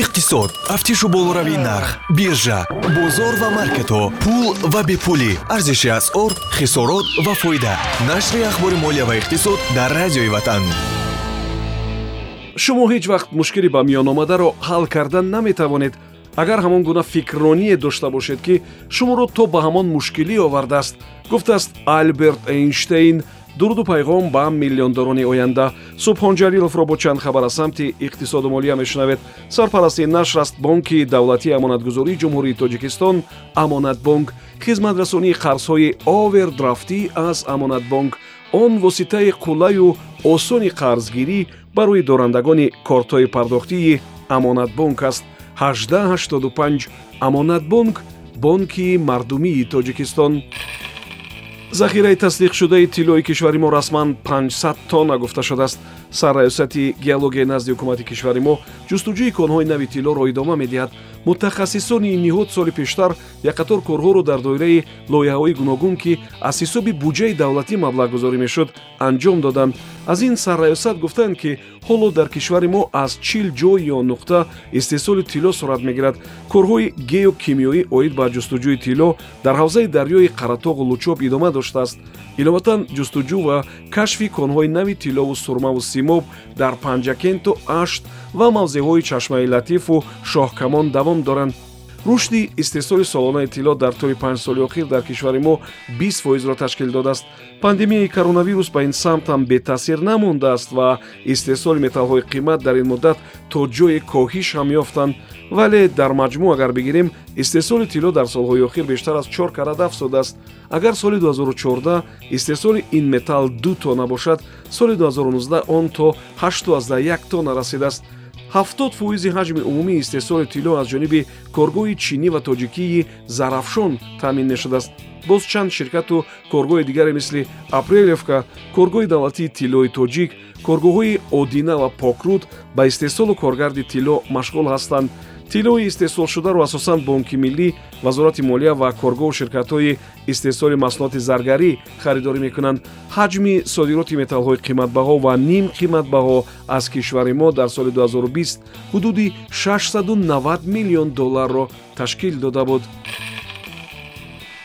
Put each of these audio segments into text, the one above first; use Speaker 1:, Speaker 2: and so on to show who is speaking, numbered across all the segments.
Speaker 1: иқтисод тафтишу болоравии нарх биржа бозор ва маркетҳо пул ва бепулӣ. Арзиши асъор хисорот ва фоида. Нашри ахбори молия ва иқтисод дар радиои ватан.
Speaker 2: Шумо ҳеҷ вақт мушкили ба миёномадаро ҳал карда наметавонед агар ҳамон гуна фикрроние дошта бошед ки шуморо то ба ҳамон мушкилӣ овардааст гуфтааст алберт эйнштейн дуруду пайғом ба миллиондорони оянда. Субҳон ҷалиловро бо чанд хабар аз самти иқтисоду молия мешунавед. Сарпарасти нашр аст бонки давлатии амонатгузории ҷумҳурии тоҷикистон амонатбонк хизматрасонии қарзҳои овердрафтӣ аз амонатбонк он воситаи қулаю осони қарзгирӣ барои дорандагони кортҳои пардохтии амонатбонк аст. 1885 амонатбонк бонки мардумии тоҷикистон захираи тасдиқшудаи тиллои кишвари мо расман 500 тонна гуфта шудааст. Сарраёсати геология назди ҳукумати кишвари мо ҷустуҷӯи конҳои нави тиллоро идома медиҳад. Мутахассисони ин ниҳод соли пештар як қатор корҳоро дар доираи лоиҳаҳои гуногун ки аз ҳисоби буҷаи давлатӣ маблағгузорӣ мешуд анҷом доданд аз ин сарраёсат гуфтанд ки ҳоло дар кишвари мо аз чил ҷой ё нуқта истеҳсоли тилло сурат мегирад. Корҳои геокимиёӣ оид ба ҷустуҷӯи тилло дар ҳавзаи дарёи қаратоғу лучоб идома доштааст. Иловатан ҷустуҷӯ ва кашфи конҳои нави тиллову сурмаву симоб дар панҷакенту ашт ва мавзеъҳои чашмаи латифу шоҳкамон давом доранд рушди истеҳсоли солонаи тилло дар тӯли панҷ соли охир дар кишвари мо бист фоизро ташкил додааст. Пандемияи коронавирус ба ин самт ҳам бетаъсир намондааст ва истеҳсоли металлҳои қимат дар ин муддат то ҷои коҳиш ҳам ёфтанд. Вале дар маҷмӯъ агар бигирем истеҳсоли тилло дар солҳои охир бештар аз чор карат афзудааст агар соли 2014 истеҳсоли ин металл ду тонна бошад соли 2019 он то 81 тонна расидааст 70 фоизи ҳаҷми умумии истеҳсоли тилло аз ҷониби коргоҳи чинӣ ва тоҷикии зарафшон таъмин мешудааст. Боз чанд ширкату коргоҳи дигаре мисли апрелевка коргоҳи давлатии тиллои тоҷик коргоҳҳои одина ва покруд ба истеҳсолу коргарди тилло машғул ҳастанд тиллои истеҳсолшударо асосан бонки миллӣ вазорати молия ва коргоҳу ширкатҳои истеҳсоли маҳсулоти заргарӣ харидорӣ мекунанд. Ҳаҷми содироти металлҳои қиматбаҳо ва ним қиматбаҳо аз кишвари мо дар соли 2020 ҳудуди 690 миллион долларро ташкил дода буд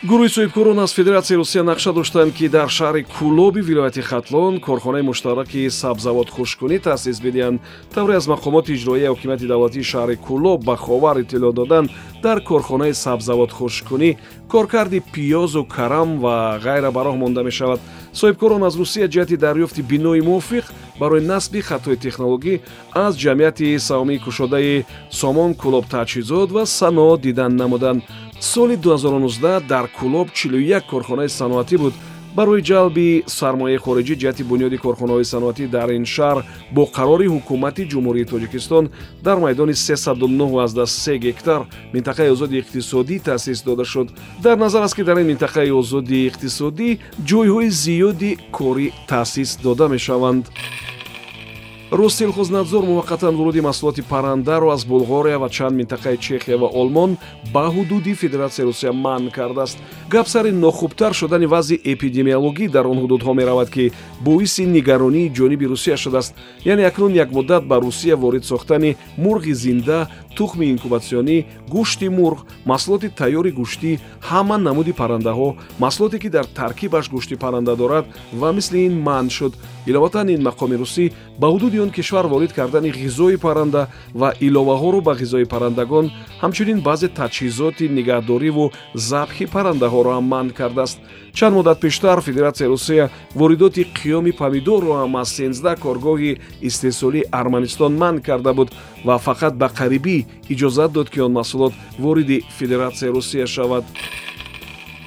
Speaker 2: гурӯҳи соҳибкорон аз федератсияи русия нақша доштанд ки дар шаҳри кулоби вилояти хатлон корхонаи муштараки сабзавот хушкунӣ таъсис бидиҳанд. Тавре аз мақомоти иҷроияи ҳокимияти давлатии шаҳри кулоб ба ховар иттилоъ доданд дар корхонаи сабзавот хушкунӣ. Коркарди пиёзу карам ва ғайра ба роҳ монда мешавад. Соҳибкорон аз русия ҷиҳати дарёфти бинои мувофиқ барои насби хатҳои технологӣ аз ҷамъияти саҳомии кушодаи сомон кулоб таҷҳизот ва саноат дидан намуданд соли 2019 дар кулоб 41 корхонаи саноатӣ буд. Барои ҷалби сармояи хориҷӣ ҷиҳати бунёди корхонаҳои саноатӣ дар ин шаҳр бо қарори ҳукумати ҷумҳурии тоҷикистон дар майдони 39 гектар минтақаи озоди иқтисодӣ таъсис дода шуд. Дар назар аст ки дар ин минтақаи озоди иқтисодӣ ҷойҳои зиёди корӣ таъсис дода мешаванд ростелхознадзор муваққатан вуруди маҳсулоти паррандаро аз булғория ва чанд минтақаи чехия ва олмон ба ҳудуди федератсияи русия манъ кардааст. Гап сари нохубтар шудани вазъи эпидемиологӣ дар он ҳудудҳо меравад ки боиси нигаронии ҷониби русия шудааст. Яъне акнун як муддат ба русия ворид сохтани мурғи зинда тухми инкубатсионӣ гӯшти мурғ маҳсулоти тайёри гӯштӣ ҳама намуди паррандаҳо маҳсулоте ки дар таркибаш гӯшти парранда дорад ва мисли ин манъ шуд. Иловатан ин мақоми русӣ ба ҳудуди он кишвар ворид кардани ғизои парранда ва иловаҳоро ба ғизои паррандагон ҳамчунин баъзе таҷҳизоти нигаҳдориву забҳи паррандаҳоро ҳам манъ кардааст. Чанд муддат пештар федератсияи русия воридоти қиёми помидорро ҳам аз сенздаҳ коргоҳи истеҳсолии арманистон манъ карда буд ва фақат ба қарибӣ иҷозат дод ки он маҳсулот вориди федератсияи русия шавад.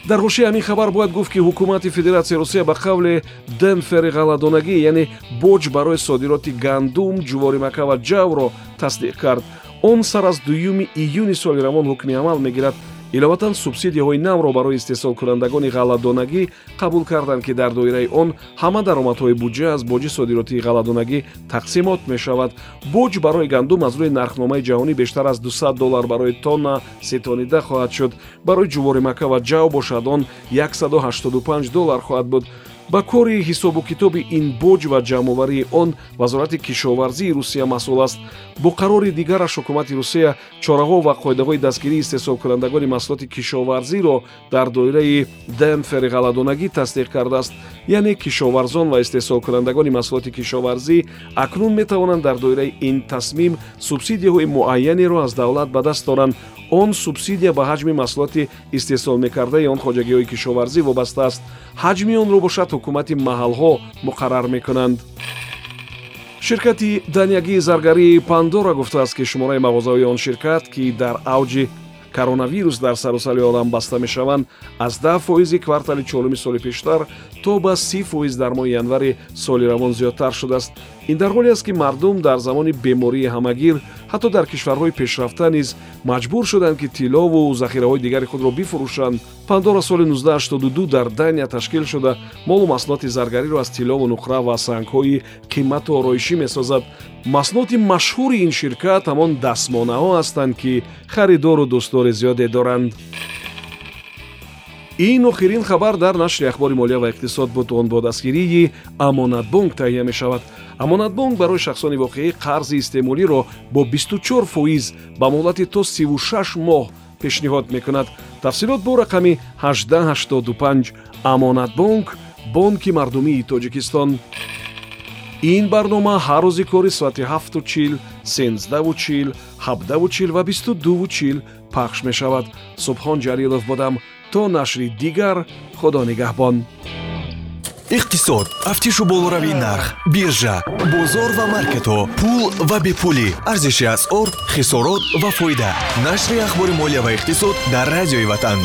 Speaker 2: Дар ҳошияи ҳамин хабар бояд гуфт ки ҳукумати федератсияи русия ба қавли демфери ғалладонагӣ яъне боҷ барои содироти гандум ҷуворимака ва ҷавро тасдиқ кард. Он сар аз дуюми июни соли равон ҳукми амал мегирад иловатан субсидияҳои навро барои истеҳсолкунандагони ғалладонагӣ қабул карданд ки дар доираи он ҳама даромадҳои буҷа аз боҷи содиротии ғалладонагӣ тақсимот мешавад. Боҷ барои гандум аз рӯи нархномаи ҷаҳонӣ бештар аз 200 доллар барои тонна сетонида хоҳад шуд. Барои ҷуворимака ва ҷав бошад он 185 доллар хоҳад буд ба кори ҳисобу китоби ин боҷ ва ҷамъоварии он вазорати кишоварзии русия масъул аст. Бо қарори дигараш ҳукумати русия чораҳо ва қоидаҳои дастгирии истеҳсолкунандагони маҳсулоти кишоварзиро дар доираи демфери ғалладонагӣ тасдиқ кардааст. Яъне кишоварзон ва истеҳсолкунандагони маҳсулоти кишоварзӣ акнун метавонанд дар доираи ин тасмим субсидияҳои муайянеро аз давлат ба даст оранд он субсидия ба ҳаҷми маҳсулоти истеҳсол мекардаи он хоҷагиҳои кишоварзӣ вобаста аст. Ҳаҷми онро бошад ҳукумати маҳалҳо муқаррар мекунанд. Ширкати данягии заргарии пандора гуфтааст ки шумораи мағозаҳои он ширкат ки дар авҷи коронавирус дар саросари олам баста мешаванд аз даҳ фоизи квартали чоруми соли пештар то ба си фоиз дар моҳи январи соли равон зиёдтар шудааст. Ин дар ҳоле аст ки мардум дар замони бемории ҳамагир ҳатто дар кишварҳои пешрафта низ маҷбур шуданд ки тиллову захираҳои дигари худро бифурӯшанд. Пандора соли 1982 дар дания ташкил шуда. Молу маснуоти заргариро аз тиллову нуқра ва сангҳои қимату ороишӣ месозад. Маснуоти машҳури ин ширкат ҳамон дастмонаҳо ҳастанд ки харидору дӯстдори зиёде доранд. Ин охирин хабар дар нашри ахбори молия ва иқтисод буд он бо дастгирии амонатбонк таҳия мешавад. Амонатбонк барои шахсони воқеӣ қарзи истеъмолиро бо 24 фоиз ба муҳлати то 36 моҳ пешниҳод мекунад. Тафсилот бо рақами 1885 амонатбонк бонки мардумии тоҷикистон ин барнома ҳар рӯзи кори соати 7чил 13чил 7чил ва 22чил пахш мешавад. Субҳон ҷалилов будам то нашри дигар худо нигаҳбон.
Speaker 1: Иқтисод тафтишу болоравии нарх биржа бозор ва маркетҳо пул ва бепулӣ арзиши асъор хисорот ва фоида. Нашри ахбори молия ва иқтисод дар радиои ватан